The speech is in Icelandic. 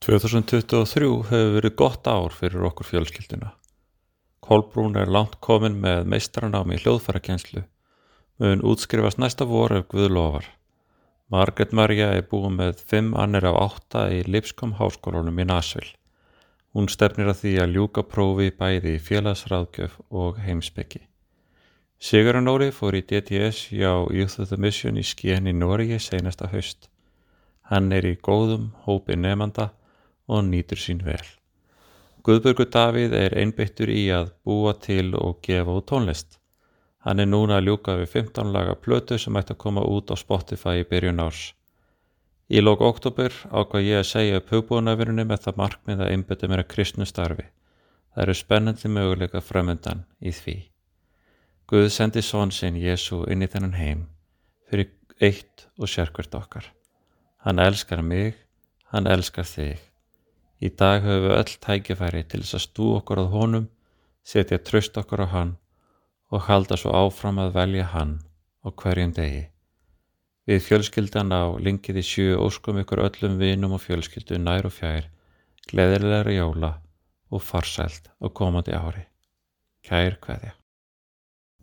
2023 hefur verið gott ár fyrir okkur fjölskylduna. Kolbrún er langt komin með meistranámi í hljóðfærakenslu, mun útskrifast næsta voru ef Guð lofar. Margret Marja er búin með 5 annir af 8 í Lipskom háskólanum í Nashville. Hún stefnir að því að ljúka prófi bæði í félagsráðgjöf og heimsbyggi. Sigurinn Óri fór í DTS hjá Youth of the Mission í skíðan í Noregi seinasta haust. Hann er í góðum hópi nefnda og nýtur sín vel. Guðbjörgur Davíð er einbyttur í að búa til og gefa út tónlist. Hann er núna að ljúka við 15 laga plötu sem ætti að koma út á Spotify í byrjun árs. Í lók oktober ákvað ég að segja upp hugbúinafyrunni með það markmið að einbyttu mér að kristnu starfi. Það eru spennandi möguleika framöndan í því. Guð sendi són sinn Jésu inn í þennan heim fyrir eitt og sérkvært okkar. Hann elskar mig, hann elskar þig. Í dag höfum við öll tækifæri til þess að stú okkur að honum, setja tröst okkur á hann og halda svo áfram að velja hann á hverjum degi. Við fjölskyldan á linkiði sjö óskum ykkur öllum vinum og fjölskyldu nær og fjær, gleðilegra jóla og farsælt á komandi ári. Kær hverja.